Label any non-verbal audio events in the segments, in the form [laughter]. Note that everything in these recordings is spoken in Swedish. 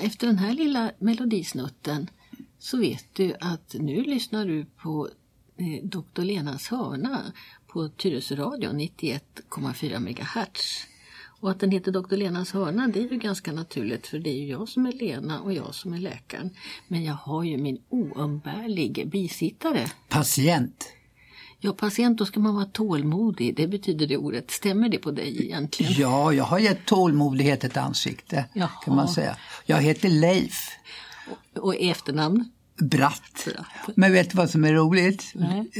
efter den här lilla melodisnutten så vet du att nu lyssnar du på eh, Dr. Lenas hörna på Tyresöradion 91,4 MHz. Och att den heter Dr. Lenas hörna det är ju ganska naturligt för det är ju jag som är Lena och jag som är läkaren. Men jag har ju min oumbärlig bisittare. Patient. Ja, patient, då ska man vara tålmodig. Det betyder det ordet. Stämmer det på dig egentligen? Ja, jag har gett tålmodighet ett ansikte Jaha. kan man säga. Jag heter Leif Och i efternamn? Bratt. Bratt. Men vet du vad som är roligt? Nej.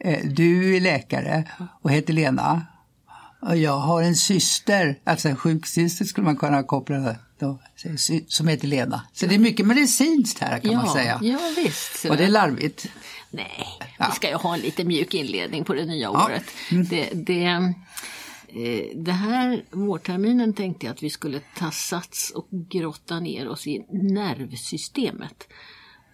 Eh, eh, du är läkare och heter Lena. Och jag har en syster, alltså en sjuksyster skulle man kunna koppla då, som heter Lena. Så det är mycket medicinskt här kan man säga. Ja, visst. Och det är larvigt. Nej, Ja. vi ska ju ha en lite mjuk inledning på det nya Ja. året. Det, det, eh, det här vårterminen tänkte jag att vi skulle ta sats och grotta ner oss i nervsystemet.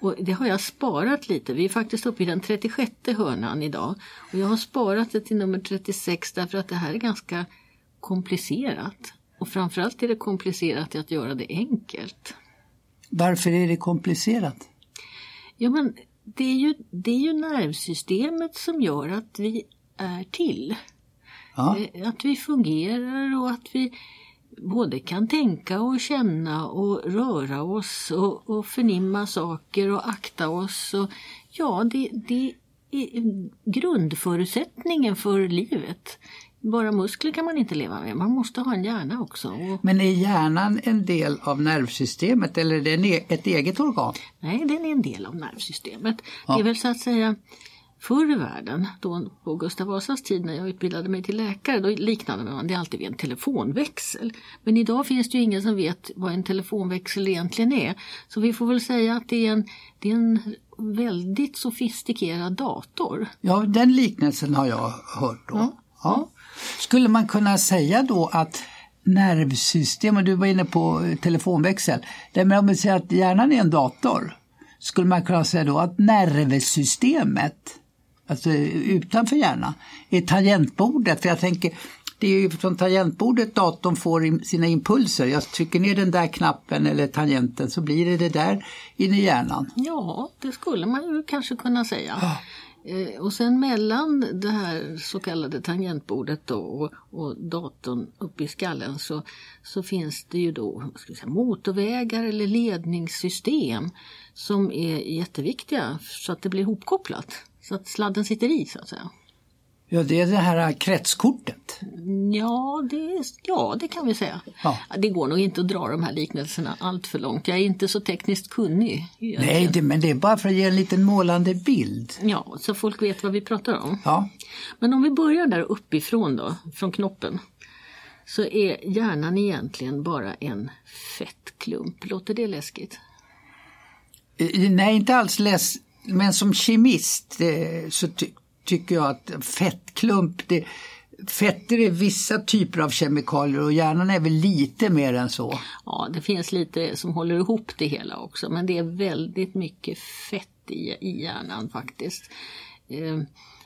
Och det har jag sparat lite. Vi är faktiskt uppe i den 36 hörnan idag. Och jag har sparat det till nummer 36 därför att det här är ganska komplicerat. Och framförallt är det komplicerat att göra det enkelt. Varför är det komplicerat? Ja, men det är, ju, det är ju nervsystemet som gör att vi är till. Ja. Eh, Att vi fungerar och att vi både kan tänka och känna och röra oss och, och förnimma saker och akta oss. Och, ja, det, det är grundförutsättningen för livet. Bara muskler kan man inte leva med, man måste ha en hjärna också. Och, Men är hjärnan en del av nervsystemet eller är det en e- ett eget organ? Nej, den är en del av nervsystemet. Det är väl så att säga Förr i världen, då på Gustav Vasas tid när jag utbildade mig till läkare, då liknade man det alltid vid en telefonväxel. Men idag finns det ju ingen som vet vad en telefonväxel egentligen är. Så vi får väl säga att det är en, det är en väldigt sofistikerad dator. Ja, den liknelsen har jag hört då. Ja. Skulle man kunna säga då att nervsystem, och du var inne på telefonväxel, det men om vi säger att hjärnan är en dator, skulle man kunna säga då att nervsystemet, alltså utanför hjärnan, är tangentbordet? För jag tänker, det är ju från tangentbordet datorn får in- sina impulser. Jag trycker ner den där knappen eller tangenten så blir det det där inne i hjärnan. Ja, det skulle man ju kanske kunna säga. Eh, och sen mellan det här så kallade tangentbordet då och, och datorn uppe i skallen så, så finns det ju då ska säga, motorvägar eller ledningssystem som är jätteviktiga så att det blir hopkopplat. Så att sladden sitter i så att säga. Ja, det är det här kretskortet. Ja, det, ja, det kan vi säga. Ja. Det går nog inte att dra de här liknelserna allt för långt. Jag är inte så tekniskt kunnig. Nej, det, men det är bara för att ge en liten målande bild. Ja, så folk vet vad vi pratar om. Ja. Men om vi börjar där uppifrån då, från knoppen. Så är hjärnan egentligen bara en fettklump. Låter det läskigt? Nej, inte alls less, men som kemist eh, så ty tycker jag att fettklump, det, fetter är vissa typer av kemikalier och hjärnan är väl lite mer än så. Ja, det finns lite som håller ihop det hela också. Men det är väldigt mycket fett i, i hjärnan faktiskt. Eh,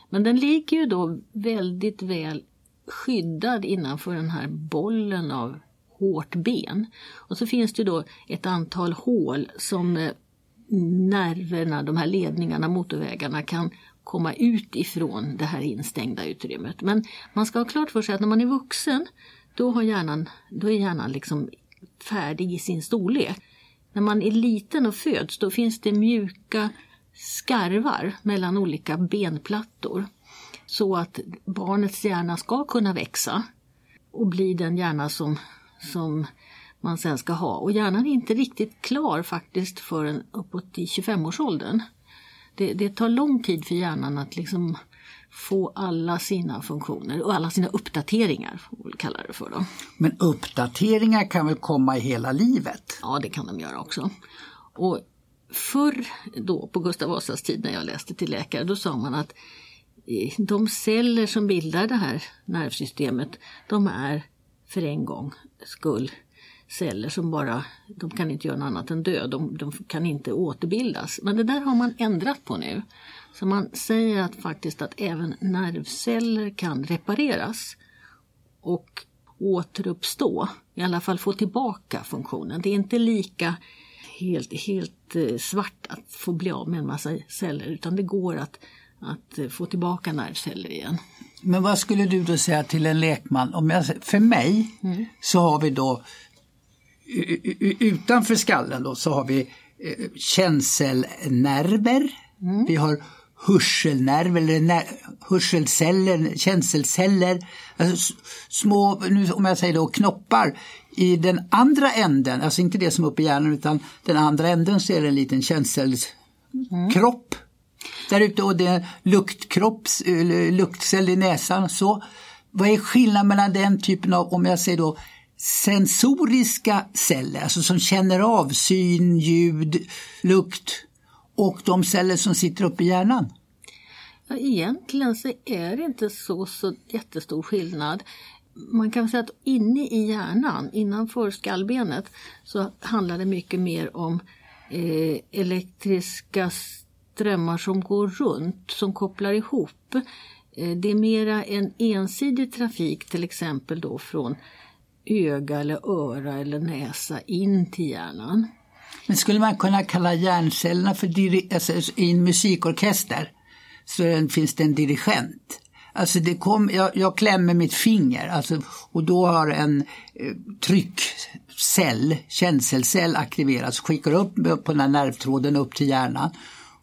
men den ligger ju då väldigt väl skyddad innanför den här bollen av hårt ben. Och så finns det då ett antal hål som eh, nerverna, de här ledningarna, motorvägarna kan komma ut ifrån det här instängda utrymmet. Men man ska ha klart för sig att när man är vuxen då, har hjärnan, då är hjärnan liksom färdig i sin storlek. När man är liten och föds då finns det mjuka skarvar mellan olika benplattor. Så att barnets hjärna ska kunna växa och bli den hjärna som, som man sen ska ha. Och hjärnan är inte riktigt klar faktiskt förrän uppåt i 25-årsåldern. Det, det tar lång tid för hjärnan att liksom få alla sina funktioner och alla sina uppdateringar, får vi kalla det för. Då. Men uppdateringar kan väl komma i hela livet? Ja, det kan de göra också. Och förr då, på Gustav Vasas tid när jag läste till läkare, då sa man att eh, de celler som bildar det här nervsystemet, de är för en gång skull celler som bara, de kan inte göra något annat än dö, de, de kan inte återbildas. Men det där har man ändrat på nu. Så man säger att faktiskt att även nervceller kan repareras och återuppstå, i alla fall få tillbaka funktionen. Det är inte lika helt, helt eh, svart att få bli av med en massa celler utan det går att, att eh, få tillbaka nervceller igen. Men vad skulle du då säga till en lekman? Om jag, för mig mm. så har vi då utanför skallen då så har vi eh, känselnerver. Mm. Vi har hörselnerv eller hörselceller, känselceller, alltså små, nu om jag säger då knoppar i den andra änden, alltså inte det som är uppe i hjärnan utan den andra änden så är det en liten känselkropp. Mm. Där ute och det är luktkropp, luktcell i näsan. Så vad är skillnaden mellan den typen av, om jag säger då sensoriska celler, alltså som känner av syn, ljud, lukt och de celler som sitter uppe i hjärnan? Ja, egentligen så är det inte så, så jättestor skillnad. Man kan säga att inne i hjärnan, innanför skallbenet, så handlar det mycket mer om eh, elektriska strömmar som går runt, som kopplar ihop. Eh, det är mera en ensidig trafik till exempel då från öga eller öra eller näsa in till hjärnan. Men skulle man kunna kalla hjärncellerna för alltså, alltså, i en musikorkester så finns det en dirigent. Alltså det kom, jag, jag klämmer mitt finger alltså, och då har en eh, tryckcell, känselcell aktiverats och skickar upp på den här nervtråden upp till hjärnan.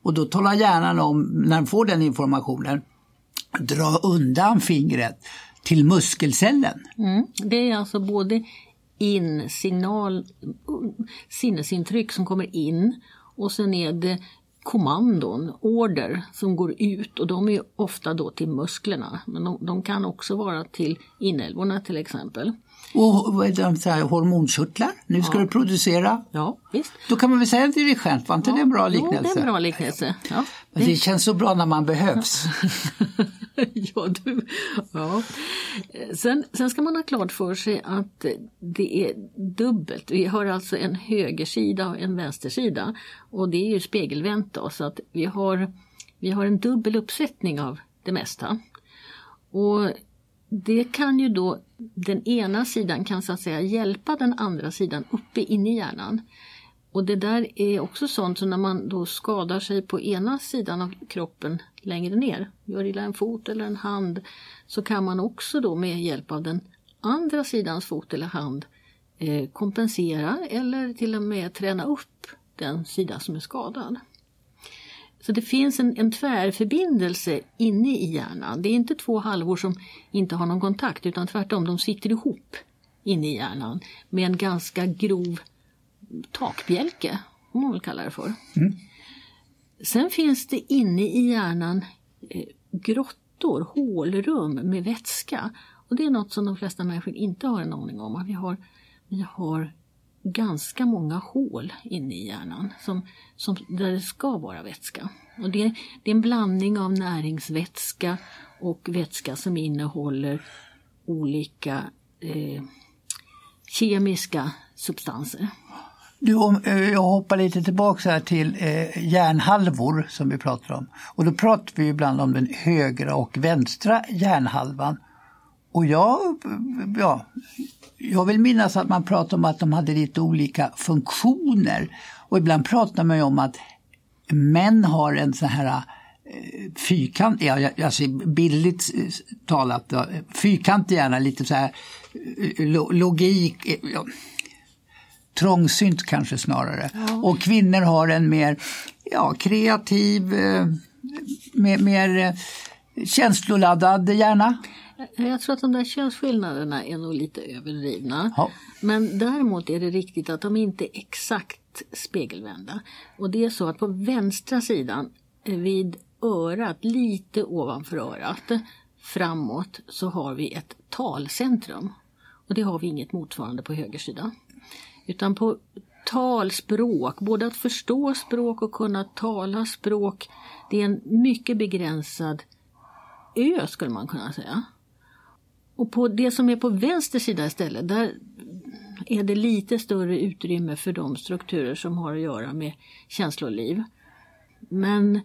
Och då talar hjärnan om, när den får den informationen, dra undan fingret till muskelcellen. Mm. Det är alltså både in signal, sinnesintryck som kommer in och sen är det kommandon, order som går ut och de är ofta då till musklerna men de, de kan också vara till inälvorna till exempel. Och vad är det, så här, hormonkörtlar, nu ska ja. du producera. Ja, visst. Då kan man väl säga dirigent, var inte ja, det en bra liknelse? Jo, det är en bra liknelse. Ja. Men det känns så bra när man behövs. [laughs] ja, du. ja. Sen, sen ska man ha klart för sig att det är dubbelt. Vi har alltså en högersida och en vänstersida. Och det är ju spegelvänt då, så att vi har, vi har en dubbel uppsättning av det mesta. Och det kan ju då, den ena sidan kan så att säga hjälpa den andra sidan uppe in i hjärnan. Och det där är också sånt som när man då skadar sig på ena sidan av kroppen längre ner, gör illa en fot eller en hand, så kan man också då med hjälp av den andra sidans fot eller hand eh, kompensera eller till och med träna upp den sida som är skadad. Så det finns en, en tvärförbindelse inne i hjärnan. Det är inte två halvor som inte har någon kontakt utan tvärtom, de sitter ihop inne i hjärnan med en ganska grov takbjälke, om man vill kalla det för. Mm. Sen finns det inne i hjärnan eh, grottor, hålrum med vätska. Och det är något som de flesta människor inte har en aning om. Vi har, vi har ganska många hål inne i hjärnan som, som, där det ska vara vätska. Och det, det är en blandning av näringsvätska och vätska som innehåller olika eh, kemiska substanser. Du, eh, jag hoppar lite tillbaka till eh, hjärnhalvor som vi pratar om. Och då pratar vi ibland om den högra och vänstra hjärnhalvan. Och jag, ja, jag vill minnas att man pratar om att de hade lite olika funktioner. Och ibland pratar man ju om att män har en sån här eh, fyrkant, ja, alltså bildligt eh, talat, fyrkantig hjärna, lite så här logik, trångsynt kanske snarare. Ja. Och kvinnor har en mer ja, kreativ, eh, mer, mer eh, känsloladdad hjärna. Jag tror att de där könsskillnaderna är nog lite överdrivna. Ja. Men däremot är det riktigt att de inte är exakt spegelvända. Och det är så att på vänstra sidan eh, vid örat, lite ovanför örat, framåt så har vi ett talcentrum. Och det har vi inget motsvarande på höger sida. Utan på talspråk, både att förstå språk och kunna tala språk, det är en mycket begränsad ö skulle man kunna säga. Och på det som är på vänster sida istället, där är det lite större utrymme för de strukturer som har att göra med känsloliv. Men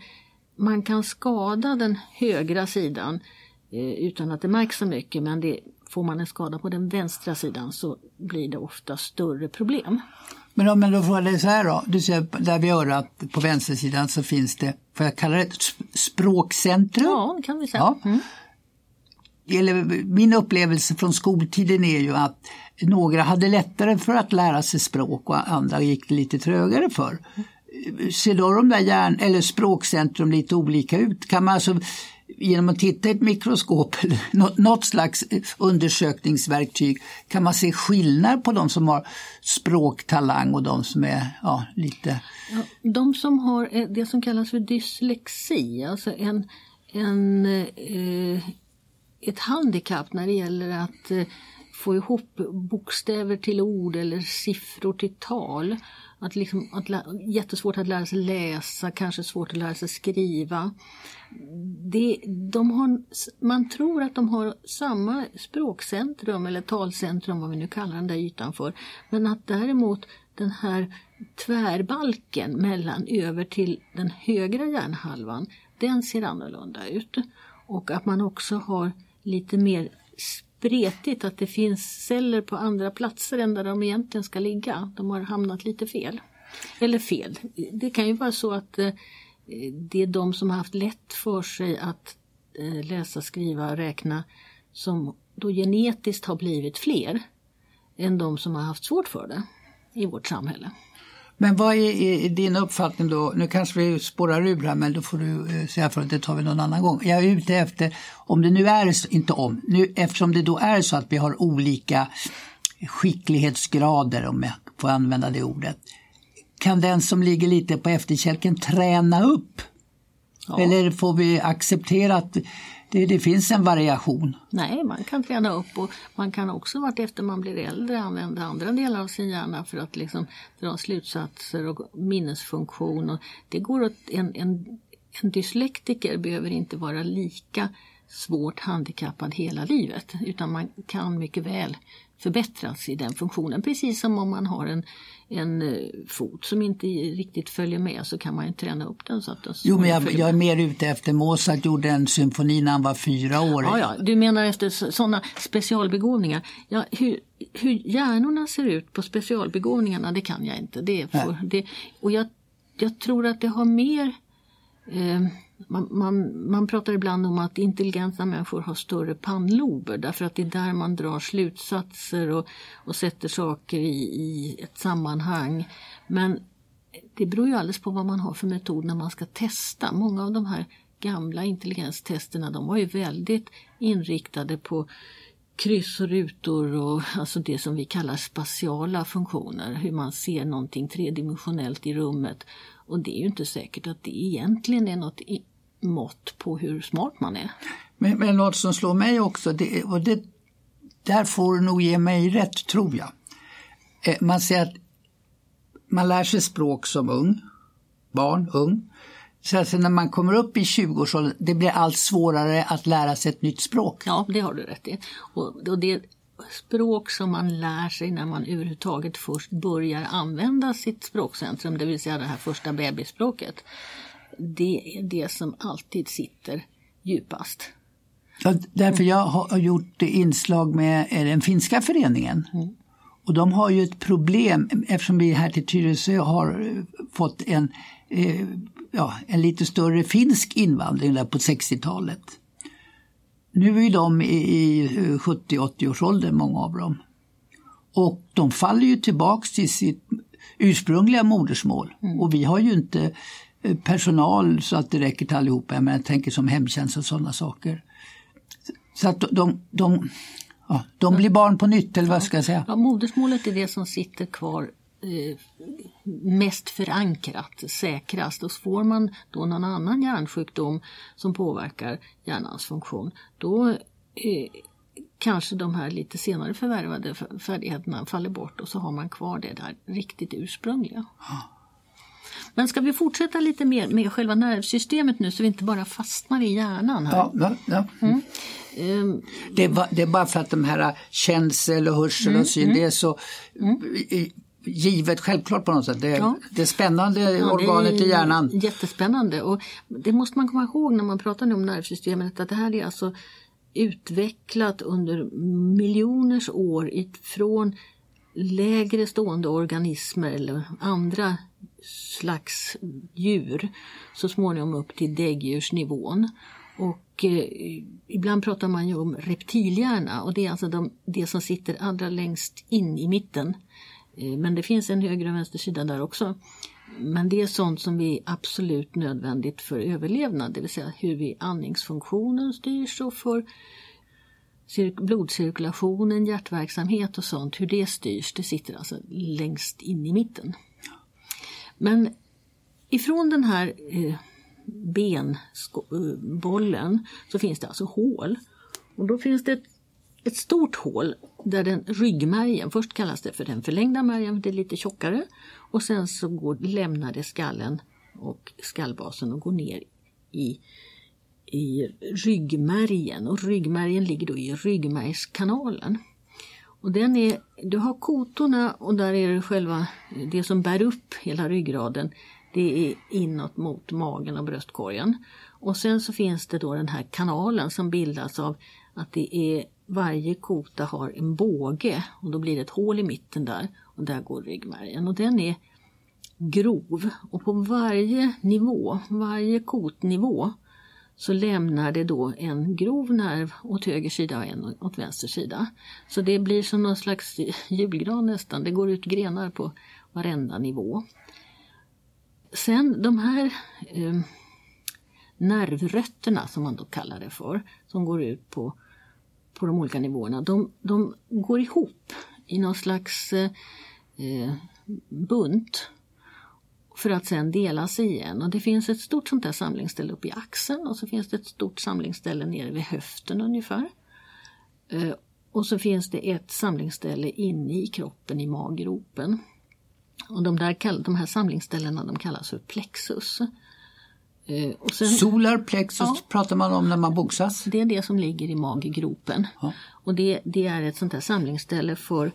man kan skada den högra sidan eh, utan att det märks så mycket men det får man en skada på den vänstra sidan så blir det ofta större problem. Men om jag då frågar dig så här då, du ser där vid örat på vänstersidan så finns det, får jag kalla det ett språkcentrum? Ja, det kan vi säga. Ja. Mm. Eller, min upplevelse från skoltiden är ju att några hade lättare för att lära sig språk och andra gick det lite trögare för. Ser då de där hjärn eller språkcentrum lite olika ut? Kan man alltså genom att titta i ett mikroskop [laughs] eller något slags eh, undersökningsverktyg kan man se skillnad på de som har språktalang och de som är ja, lite... Ja, de som har eh, det som kallas för dyslexi, alltså en, en, eh, ett handikapp när det gäller att eh, få ihop bokstäver till ord eller siffror till tal. Att liksom, att jättesvårt att lära sig läsa, kanske svårt att lära sig skriva. Det, de har, man tror att de har samma språkcentrum eller talcentrum, vad vi nu kallar den där ytan för. Men att däremot den här tvärbalken mellan över till den högra hjärnhalvan, den ser annorlunda ut. Och att man också har lite mer spretigt att det finns celler på andra platser än där de egentligen ska ligga. De har hamnat lite fel. Eller fel, det kan ju vara så att eh, Eh, det är de som har haft lätt för sig att eh, läsa, skriva, räkna som då genetiskt har blivit fler än de som har haft svårt för det i vårt samhälle. Men vad är, är, din uppfattning då? Nu kanske vi spårar ur här men då får du eh, säga för att det tar vi någon annan gång. Jag är ute efter, om det nu är, inte om, nu, eftersom det då är så att vi har olika skicklighetsgrader om jag får använda det ordet. Kan den som ligger lite på efterkälken träna upp? Ja. Eller får vi acceptera att det, det, finns en variation. Nej, man kan träna upp och man kan också vart efter man blir äldre använda andra delar av sin hjärna för att liksom dra slutsatser och minnesfunktion. Och det går att, en, en, en dyslektiker behöver inte vara lika svårt handikappad hela livet utan man kan mycket väl förbättras i den funktionen. Precis som om man har en, en eh, fot som inte riktigt följer med så kan man ju träna upp den. Så att den jo, men jag, jag, är mer ute efter Mozart gjorde en symfoni när han var fyra år. Ja, ja. du menar efter sådana specialbegåvningar. Ja, hur, hur hjärnorna ser ut på specialbegåvningarna det kan jag inte. Det för, det, och jag, jag tror att det har mer eh, man, man, man pratar ibland om att intelligenta människor har större pannlober därför att det är där man drar slutsatser och, och sätter saker i, i ett sammanhang. Men det beror ju alldeles på vad man har för metod när man ska testa. Många av de här gamla intelligenstesterna de var ju väldigt inriktade på kryss och rutor och alltså det som vi kallar spatiala funktioner, hur man ser någonting tredimensionellt i rummet. Och det är ju inte säkert att det egentligen är något mått på hur smart man är. Men, men något som slår mig också, det, och det, där får du nog ge mig rätt tror jag. Eh, man säger att man lär sig språk som ung, barn, ung. Så alltså när man kommer upp i 20-årsåldern, det blir allt svårare att lära sig ett nytt språk. Ja, det har du rätt i. Och, och det språk som man lär sig när man överhuvudtaget först börjar använda sitt språkcentrum, det vill säga det här första bebisspråket. Det är det som alltid sitter djupast. Ja, därför jag har gjort inslag med den finska föreningen. Mm. Och de har ju ett problem eftersom vi här till Tyresö har fått en, eh, ja, en lite större finsk invandring där på 60-talet. Nu är de i 70-80-årsåldern, många av dem. Och de faller ju tillbaks till sitt ursprungliga modersmål. Mm. Och vi har ju inte eh, personal så att det räcker till allihopa. Men jag tänker som hemtjänst och sådana saker. Så att de, de, ja, de blir barn på nytt, eller vad ska jag säga? Ja, modersmålet är det som sitter kvar eh, mest förankrat, säkrast. Och får man då någon annan hjärnsjukdom som påverkar hjärnans funktion, då eh, kanske de här lite senare förvärvade färdigheterna faller bort och så har man kvar det där riktigt ursprungliga. Men ska vi fortsätta lite mer med själva nervsystemet nu så vi inte bara fastnar i hjärnan? Här? Ja, ja, ja. Mm. Um, det, är bara, det, är bara, för att de här känsel och hörsel mm, och syn, mm, det är så mm givet självklart på något sätt. Det, ja. det spännande ja, organet i hjärnan. Jättespännande och det måste man komma ihåg när man pratar om nervsystemet att det här är alltså utvecklat under miljoners år från lägre stående organismer eller andra slags djur så småningom upp till däggdjursnivån. Och eh, ibland pratar man ju om reptilhjärna och det är alltså de, det som sitter allra längst in i mitten. Men det finns en höger och vänster sida där också. Men det är sånt som är absolut nödvändigt för överlevnad, det vill säga hur vi andningsfunktionen styrs och för blodcirkulationen, hjärtverksamhet och sånt, hur det styrs, det sitter alltså längst in i mitten. Men ifrån den här eh, benbollen eh, så finns det alltså hål. Och då finns det ett, ett stort hål där den ryggmärgen, först kallas det för den förlängda märgen, det är lite tjockare. Och sen så går, lämnar det skallen och skallbasen och går ner i, i ryggmärgen. Och ryggmärgen ligger då i ryggmärgskanalen. Och den är, du har kotorna och där är det själva det som bär upp hela ryggraden. Det är inåt mot magen och bröstkorgen. Och sen så finns det då den här kanalen som bildas av att det är varje kota har en båge och då blir det ett hål i mitten där och där går ryggmärgen och den är grov och på varje nivå, varje kotnivå så lämnar det då en grov nerv åt höger sida och en åt vänster sida. Så det blir som någon slags julgran nästan, det går ut grenar på varenda nivå. Sen de här eh, nervrötterna som man då kallar det för, som går ut på, på de olika nivåerna, de, de går ihop i någon slags eh, bunt för att sen delas igen. Och det finns ett stort sånt där samlingsställe uppe i axeln och så finns det ett stort samlingsställe nere vid höften ungefär. Eh, och så finns det ett samlingsställe inne i kroppen i maggropen. Och de, där, de här samlingsställena de kallas för plexus. Eh, sen, Solar plexus ja, pratar man om när man boxas? Det är det som ligger i maggropen. Ja. Och det, det, är ett sånt här samlingsställe för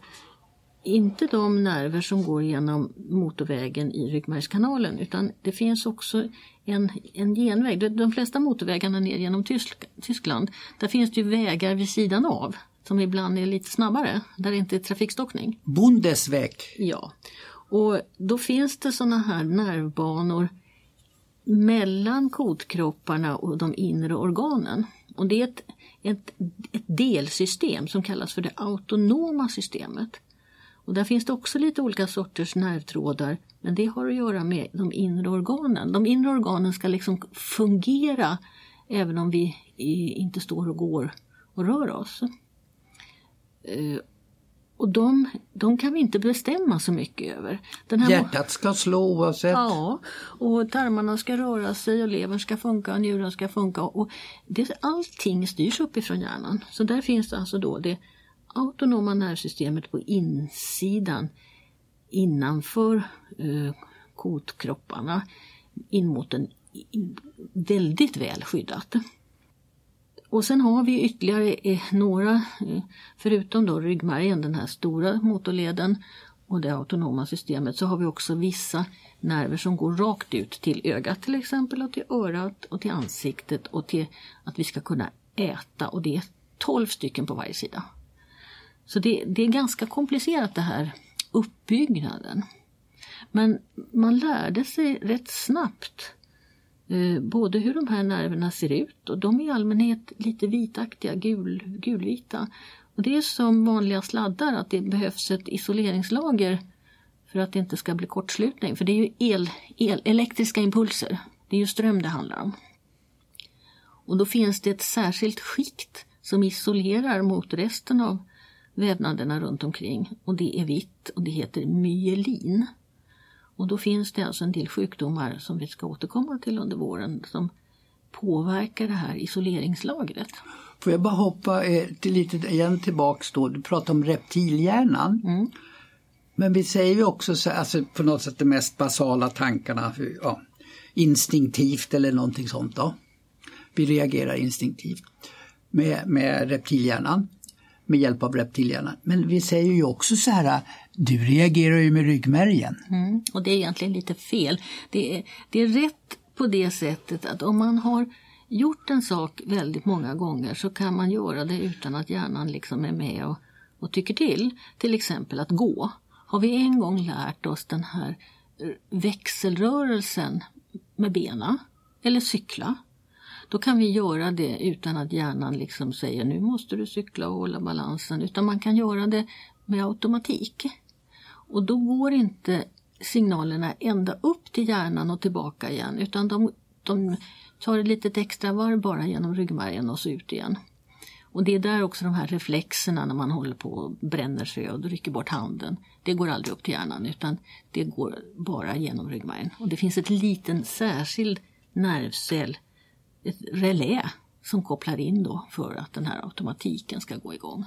inte de nerver som går genom motorvägen i ryggmärgskanalen utan det finns också en, en genväg. De flesta motorvägarna ner genom Tysk, Tyskland, där finns det ju vägar vid sidan av som ibland är lite snabbare, där det inte är trafikstockning. Bundesväg. Ja, och då finns det sådana här nervbanor mellan kotkropparna och de inre organen. Och det är ett, ett, ett delsystem som kallas för det autonoma systemet. Och där finns det också lite olika sorters nervtrådar men det har att göra med de inre organen. De inre organen ska liksom fungera även om vi inte står och går och rör oss. Eh, och de, de kan vi inte bestämma så mycket över. Hjärtat ska slå oavsett. Ja, och tarmarna ska röra sig och levern ska funka och njuren ska funka. Och det, allting styrs uppifrån hjärnan. Så där finns det alltså då det autonoma nervsystemet på insidan innanför eh, kotkropparna in mot en väldigt väl skyddat. Och sen har vi ytterligare eh, några, eh, förutom då ryggmärgen, den här stora motorleden och det autonoma systemet, så har vi också vissa nerver som går rakt ut till ögat till exempel och till örat och till ansiktet och till att vi ska kunna äta och det är 12 stycken på varje sida. Så det, det är ganska komplicerat det här uppbyggnaden. Men man lärde sig rätt snabbt Eh, både hur de här nerverna ser ut och de är i allmänhet lite vitaktiga, gul, gulvita. Och det är som vanliga sladdar att det behövs ett isoleringslager för att det inte ska bli kortslutning. För det är ju el, el, elektriska impulser, det är ju ström det handlar om. Och då finns det ett särskilt skikt som isolerar mot resten av vävnaderna runt omkring och det är vitt och det heter myelin. Och då finns det alltså en del sjukdomar som vi ska återkomma till under våren som påverkar det här isoleringslagret. Får jag bara hoppa eh, till lite igen tillbaks då, du pratar om reptilhjärnan. Mm. Men vi säger ju också så, alltså på något sätt de mest basala tankarna, ja, instinktivt eller någonting sånt då. Vi reagerar instinktivt med, med reptilhjärnan med hjälp av reptilhjärnan. Men vi säger ju också så här, du reagerar ju med ryggmärgen. Mm, och det är egentligen lite fel. Det är, det är rätt på det sättet att om man har gjort en sak väldigt många gånger så kan man göra det utan att hjärnan liksom är med och, och tycker till. Till exempel att gå. Har vi en gång lärt oss den här eh, växelrörelsen med benen eller cykla då kan vi göra det utan att hjärnan liksom säger nu måste du cykla och hålla balansen utan man kan göra det med automatik. Och då går inte signalerna ända upp till hjärnan och tillbaka igen utan de, de tar ett litet extra varv bara genom ryggmärgen och så ut igen. Och det är där också de här reflexerna när man håller på och bränner sig och rycker bort handen. Det går aldrig upp till hjärnan utan det går bara genom ryggmärgen. Och det finns ett liten särskild nervcell, ett relä som kopplar in då för att den här automatiken ska gå igång.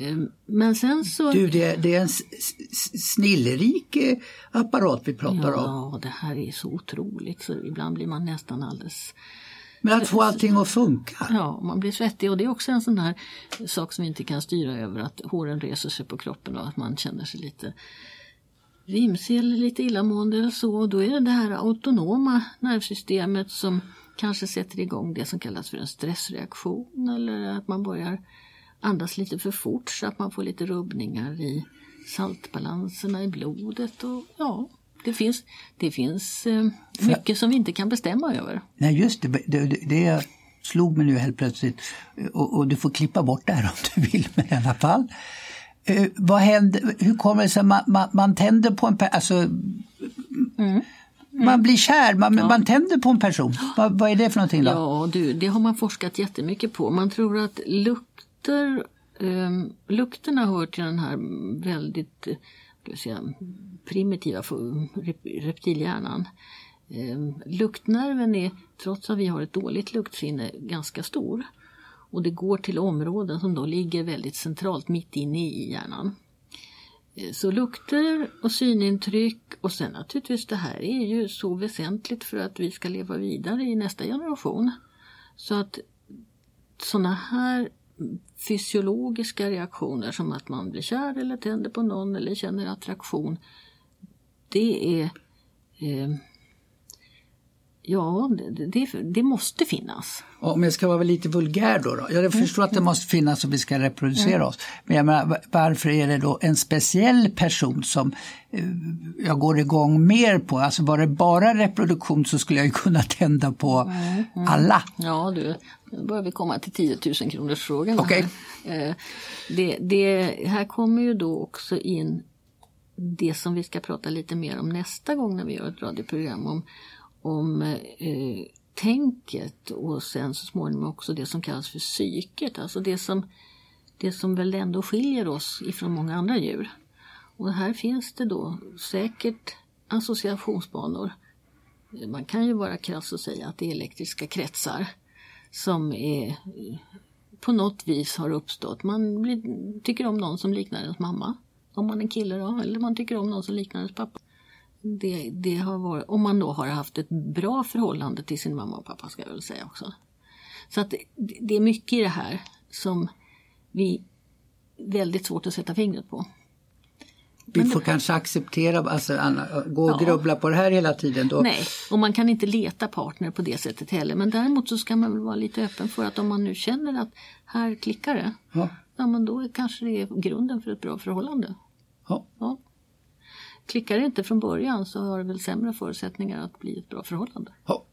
Ehm, men sen så... Du, det, det är en snillerik eh, apparat vi pratar ja, om. Ja, det här är så otroligt så ibland blir man nästan alldeles men att få allting att funka. Ja, man blir svettig och det är också en sån här sak som vi inte kan styra över att håren reser sig på kroppen och att man känner sig lite vimsig eller lite illamående eller så. Då är det det här autonoma nervsystemet som kanske sätter igång det som kallas för en stressreaktion eller att man börjar andas lite för fort så att man får lite rubbningar i saltbalanserna i blodet och ja, det finns, det finns eh, mycket som vi inte kan bestämma över. Nej just det, det, det slog mig nu helt plötsligt och, och, du får klippa bort det här om du vill men i alla fall. Eh, vad händer, hur kommer det sig man, man, man tänder på en person, alltså, mm. Man blir kär, man, ja. man tänder på en person. Vad, vad, är det för någonting då? Ja, du, det har man forskat jättemycket på. Man tror att lukter, eh, lukterna hör till den här väldigt säga, primitiva reptilhjärnan. Eh, luktnerven är, trots att vi har ett dåligt luktsinne, ganska stor. Och det går till områden som då ligger väldigt centralt mitt inne i hjärnan. Eh, så lukter och synintryck och sen naturligtvis det här är ju så väsentligt för att vi ska leva vidare i nästa generation. Så att sådana här fysiologiska reaktioner som att man blir kär eller tänder på någon eller känner attraktion. Det är eh, Ja, det, det, måste finnas. Om jag ska vara lite vulgär då. då. Jag mm. förstår att det måste finnas om vi ska reproducera mm. oss. Men jag menar, varför är det då en speciell person som eh, jag går igång mer på? Alltså var det bara reproduktion så skulle jag ju [laughs] kunna tända på mm. Mm. alla. Ja du, nu börjar vi komma till 10 000 kronors frågan. Okay. Eh, det, det, här kommer ju då också in det som vi ska prata lite mer om nästa gång när vi gör ett radioprogram om om eh, tänket och sen så småningom också det som kallas för psyket. Alltså det som, det som väl ändå skiljer oss ifrån många andra djur. Och här finns det då säkert associationsbanor. Man kan ju vara krass och säga att det är elektriska kretsar som är, eh, på något vis har uppstått. Man blir, tycker om någon som liknar ens mamma, om man är kille då, eller man tycker om någon som liknar ens pappa det, det har varit, om man då har haft ett bra förhållande till sin mamma och pappa ska jag väl säga också. Så att det, det är mycket i det här som vi väldigt svårt att sätta fingret på. Vi får kanske acceptera, alltså Anna, gå och ja. grubbla på det här hela tiden. Då. Nej, och man kan inte leta partner på det sättet heller. Men däremot så ska man väl vara lite öppen för att om man nu känner att här klickar det. Ja. ja men då kanske det är grunden för ett bra förhållande. Ja. ja. Klickar det inte från början så har det väl sämre förutsättningar att bli ett bra förhållande. Ja.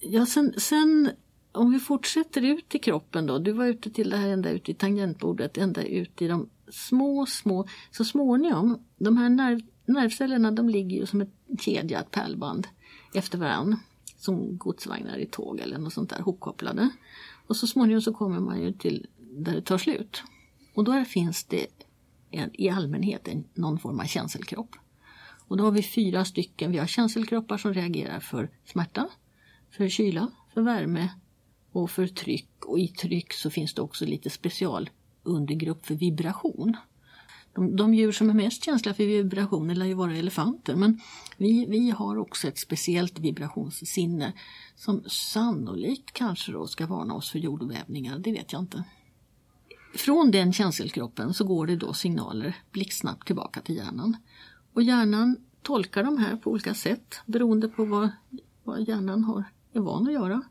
Ja, sen, sen om vi fortsätter ut i kroppen då. Du var ute till det här ända ut i tangentbordet, ända ut i de små, små. Så småningom, de här nerv, nervcellerna de ligger ju som ett kedjat pärlband efter varann. Som godsvagnar i tåg eller något sånt där hopkopplade. Och så småningom så kommer man ju till där det tar slut. Och då finns det en, i allmänhet en, någon form av känselkropp. Och då har vi fyra stycken. Vi har känselkroppar som reagerar för smärta, för kyla, för värme och för tryck. Och i tryck så finns det också lite special undergrupp för vibration. De, de djur som är mest känsliga för vibrationer lär ju vara elefanter men vi, vi har också ett speciellt vibrationssinne som sannolikt kanske då ska varna oss för jordvävningar, det vet jag inte. Från den känselkroppen så går det då signaler blixtsnabbt tillbaka till hjärnan. Och hjärnan tolkar de här på olika sätt beroende på vad, vad hjärnan har, är van att göra.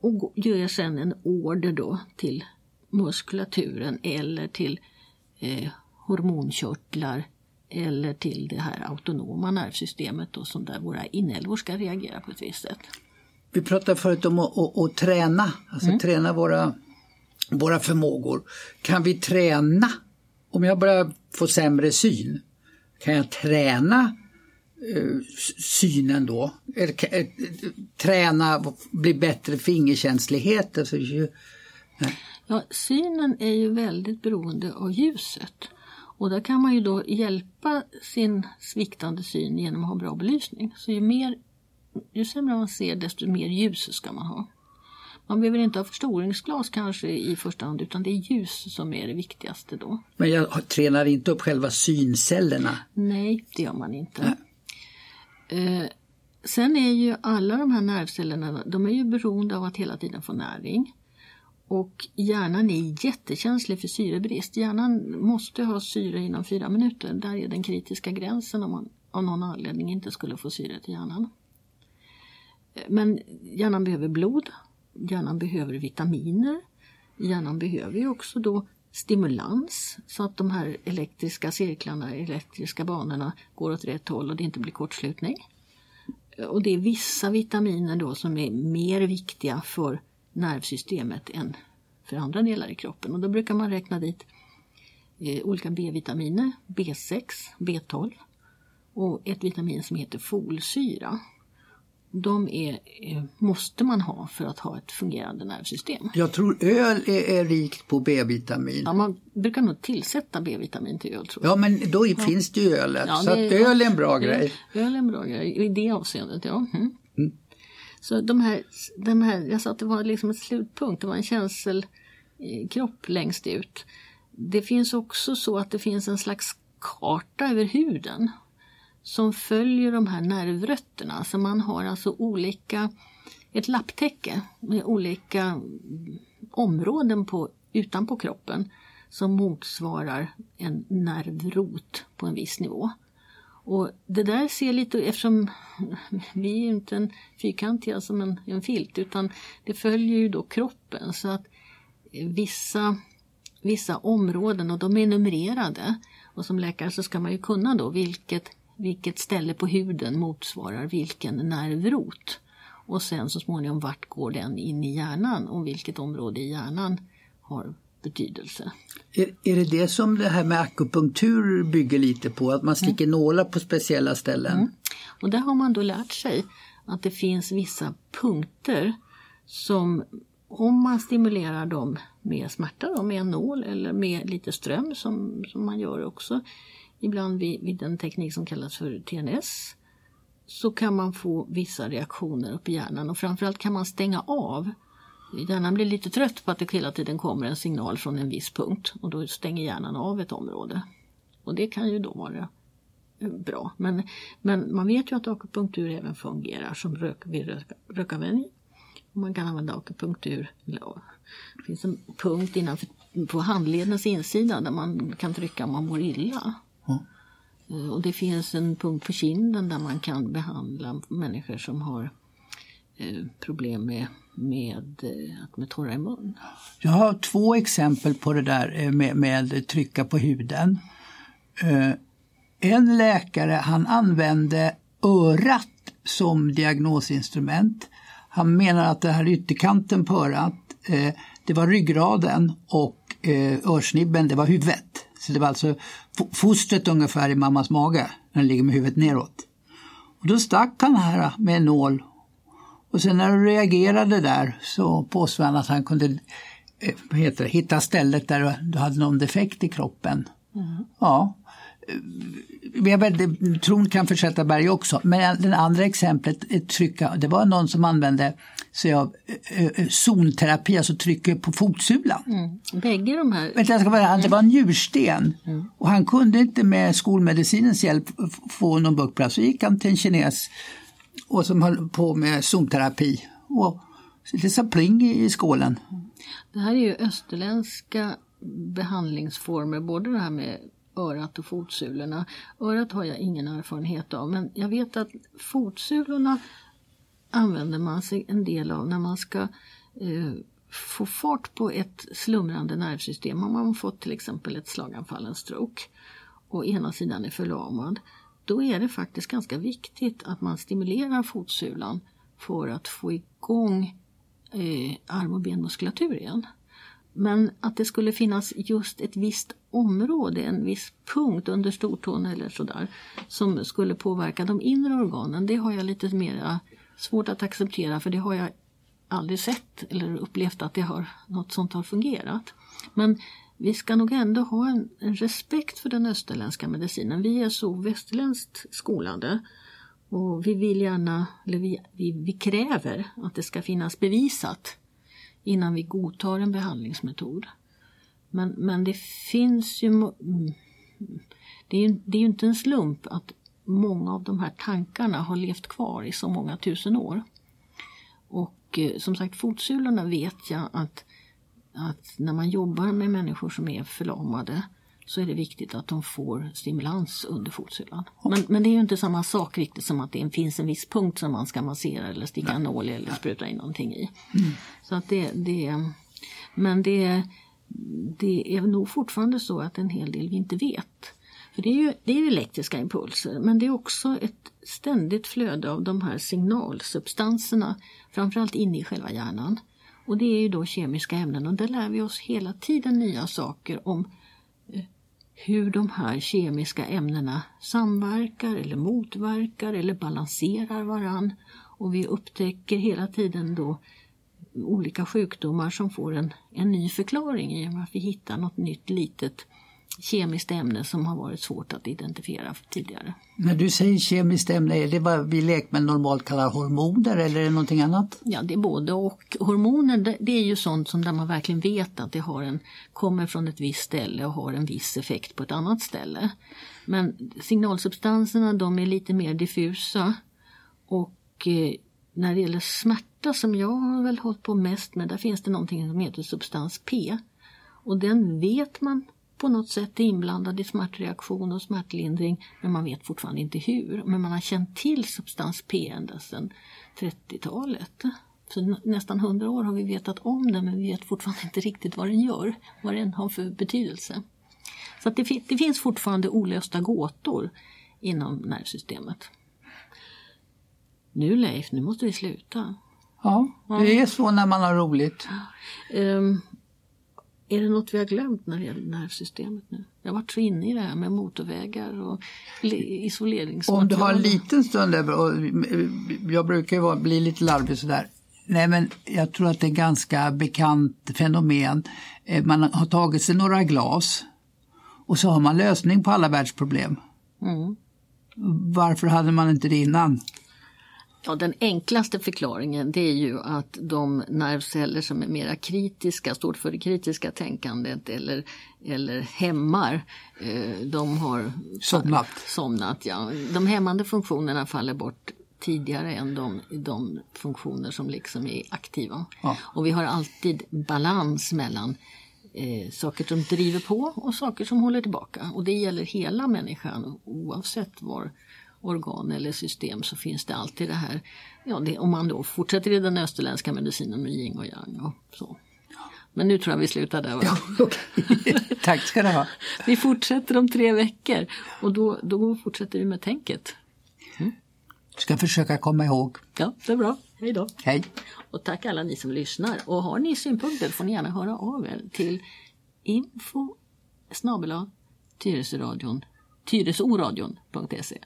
Och ger sen en order då till muskulaturen eller till eh, hormonkörtlar eller till det här autonoma nervsystemet då, som där våra inälvor ska reagera på ett visst sätt. Vi pratade förut om att, att, att träna, alltså mm. träna våra, våra förmågor. Kan vi träna, om jag börjar få sämre syn, kan jag träna eh, synen då? Eller, eh, träna, bli bättre fingerkänslighet? Alltså, ja, synen är ju väldigt beroende av ljuset. Och där kan man ju då hjälpa sin sviktande syn genom att ha bra belysning. Så ju, mer, ju sämre man ser desto mer ljus ska man ha. Man behöver inte ha förstoringsglas kanske i första hand utan det är ljus som är det viktigaste då. Men jag tränar inte upp själva syncellerna? Nej, det gör man inte. Eh, sen är ju alla de här nervcellerna de är ju beroende av att hela tiden få näring. Och hjärnan är jättekänslig för syrebrist. Hjärnan måste ha syre inom fyra minuter. Där är den kritiska gränsen om man av någon anledning inte skulle få syre till hjärnan. Men hjärnan behöver blod. Hjärnan behöver vitaminer. Hjärnan behöver ju också då stimulans så att de här elektriska cirklarna, elektriska banorna går åt rätt håll och det inte blir kortslutning. Och det är vissa vitaminer då som är mer viktiga för nervsystemet än för andra delar i kroppen. Och då brukar man räkna dit eh, olika B-vitaminer, B6, B12 och ett vitamin som heter folsyra. De är, eh, måste man ha för att ha ett fungerande nervsystem. Jag tror öl är, är rikt på B-vitamin. Ja, man brukar nog tillsätta B-vitamin till öl. Tror jag. Ja, men då ja. finns det ju ölet. Ja, så det, öl är en bra grej. Öl är en bra grej i det avseendet, ja. Mm. Mm. Så de här, de här, jag sa att det var liksom en slutpunkt, det var en känselkropp längst ut. Det finns också så att det finns en slags karta över huden som följer de här nervrötterna. Så man har alltså olika, ett lapptäcke med olika områden på, utanpå kroppen som motsvarar en nervrot på en viss nivå. Och det där ser lite, eftersom vi är inte en fyrkantiga som en, en filt utan det följer ju då kroppen så att vissa, vissa områden och de är numrerade och som läkare så ska man ju kunna då vilket, vilket ställe på huden motsvarar vilken nervrot. Och sen så småningom vart går den in i hjärnan och vilket område i hjärnan har betydelse. Är, är det det som det här med akupunktur bygger lite på? Att man sticker mm. nålar på speciella ställen? Mm. Och där har man då lärt sig att det finns vissa punkter som om man stimulerar dem med smärta, då, med en nål eller med lite ström som, som man gör också ibland vid, vid en teknik som kallas för TNS så kan man få vissa reaktioner upp i hjärnan och framförallt kan man stänga av Hjärnan blir lite trött på att det hela tiden kommer en signal från en viss punkt och då stänger hjärnan av ett område. Och det kan ju då vara eh, bra. Men, men man vet ju att akupunktur även fungerar som rök, vid rök, rökavvänjning. Man kan använda akupunktur. Det finns en punkt innanför, på handledens insida där man kan trycka om man mår illa. Mm. Och det finns en punkt på kinden där man kan behandla människor som har eh, problem med med eh, med torra i mun. Jag har två exempel på det där med, med trycka på huden. Eh, en läkare han använde örat som diagnosinstrument. Han menar att det här ytterkanten på örat, det var ryggraden och örsnibben, det var huvudet. Så det var alltså fostret ungefär i mammas mage när den ligger med huvudet neråt. Och då stack han här med en nål och sen när du reagerade där så påstod han att han kunde eh, vad heter det, hitta stället där du hade någon defekt i kroppen. Mm. Ja. Jag vet, tron kan försätta berg också, men det andra exemplet, trycka, det var någon som använde sig av eh, eh, zonterapi, alltså trycker på fotsulan. Mm. Bägge de här? Vänta, ska bara, det var en njursten mm. och han kunde inte med skolmedicinens hjälp få någon bukt på det. Så gick han till en kines och som höll på med zonterapi. Och lite så pling i skålen. Det här är ju österländska behandlingsformer, både det här med örat och fotsulorna. Örat har jag ingen erfarenhet av men jag vet att fotsulorna använder man sig en del av när man ska eh, få fart på ett slumrande nervsystem, om man har fått till exempel ett slaganfall, en stroke, och ena sidan är förlamad, då är det faktiskt ganska viktigt att man stimulerar fotsulan för att få igång eh, arm och benmuskulatur igen. Men att det skulle finnas just ett visst område, en viss punkt under stortån eller sådär som skulle påverka de inre organen, det har jag lite mera svårt att acceptera för det har jag aldrig sett eller upplevt att det har, något sånt har fungerat. Men vi ska nog ändå ha en, en respekt för den österländska medicinen. Vi är så västerländskt skolade och vi vill gärna, eller vi, vi, vi kräver att det ska finnas bevisat innan vi godtar en behandlingsmetod. Men, men det finns ju... Mm, det är ju, det är ju inte en slump att många av de här tankarna har levt kvar i så många tusen år. Och eh, som sagt, fotsulorna vet jag att, att när man jobbar med människor som är förlamade så är det viktigt att de får stimulans under fotsulan. Men, men det är ju inte samma sak riktigt som att det finns en viss punkt som man ska massera eller sticka en nål eller spruta in någonting i. Mm. Så att det, det, men det, det är nog fortfarande så att en hel del vi inte vet. För det är ju det är elektriska impulser men det är också ett ständigt flöde av de här signalsubstanserna, framförallt inne i själva hjärnan. Och det är ju då kemiska ämnen och där lär vi oss hela tiden nya saker om eh, hur de här kemiska ämnena samverkar eller motverkar eller balanserar varann. Och vi upptäcker hela tiden då olika sjukdomar som får en, en ny förklaring i och med att vi hittar något nytt litet kemiskt ämne som har varit svårt att identifiera tidigare. När du säger kemiskt ämne, är det vad vi lekmän normalt kallar hormoner eller är det någonting annat? Ja, det är både och. Hormoner det, är ju sånt som där man verkligen vet att det har en, kommer från ett visst ställe och har en viss effekt på ett annat ställe. Men signalsubstanserna de är lite mer diffusa och eh, när det gäller smärta som jag har väl hållit på mest med, där finns det någonting som heter substans P. Och den vet man på något sätt är inblandad i smärtreaktion och smärtlindring men man vet fortfarande inte hur. Men man har känt till substans P ända sedan 30-talet. Så nästan 100 år har vi vetat om den men vi vet fortfarande inte riktigt vad den gör, vad den har för betydelse. Så det, det finns fortfarande olösta gåtor inom nervsystemet. Nu Leif, nu måste vi sluta. Ja, det är så när man har roligt. Um, är det något vi har glömt när det gäller nervsystemet nu? Jag har varit så inne i det här med motorvägar och isoleringsmaterial. Om du har en liten stund över, och jag brukar ju bli lite larvig sådär. Nej men jag tror att det är ganska bekant fenomen. Eh, man har tagit sig några glas och så har man lösning på alla världsproblem. Mm. Varför hade man inte det innan? Ja, den enklaste förklaringen det är ju att de nervceller som är mera kritiska, står för det kritiska tänkandet eller, eller hämmar, eh, de har somnat. somnat ja. De hämmande funktionerna faller bort tidigare än de, de funktioner som liksom är aktiva. Ja. Och vi har alltid balans mellan eh, saker som driver på och saker som håller tillbaka. Och det gäller hela människan oavsett var organ eller system så finns det alltid det här, ja, det, om man då fortsätter i den österländska medicinen med yin och yang och så. Men nu tror jag vi slutar där. Ja, [laughs] okay. [laughs] Tack ska du ha. Vi fortsätter om tre veckor och då, då fortsätter vi med tänket. Mm. Ska försöka komma ihåg. Ja, det är bra. Hej då. Hej. Och tack alla ni som lyssnar. Och har ni synpunkter får ni gärna höra av er till info snabela Tyresoradion tyresoradion.se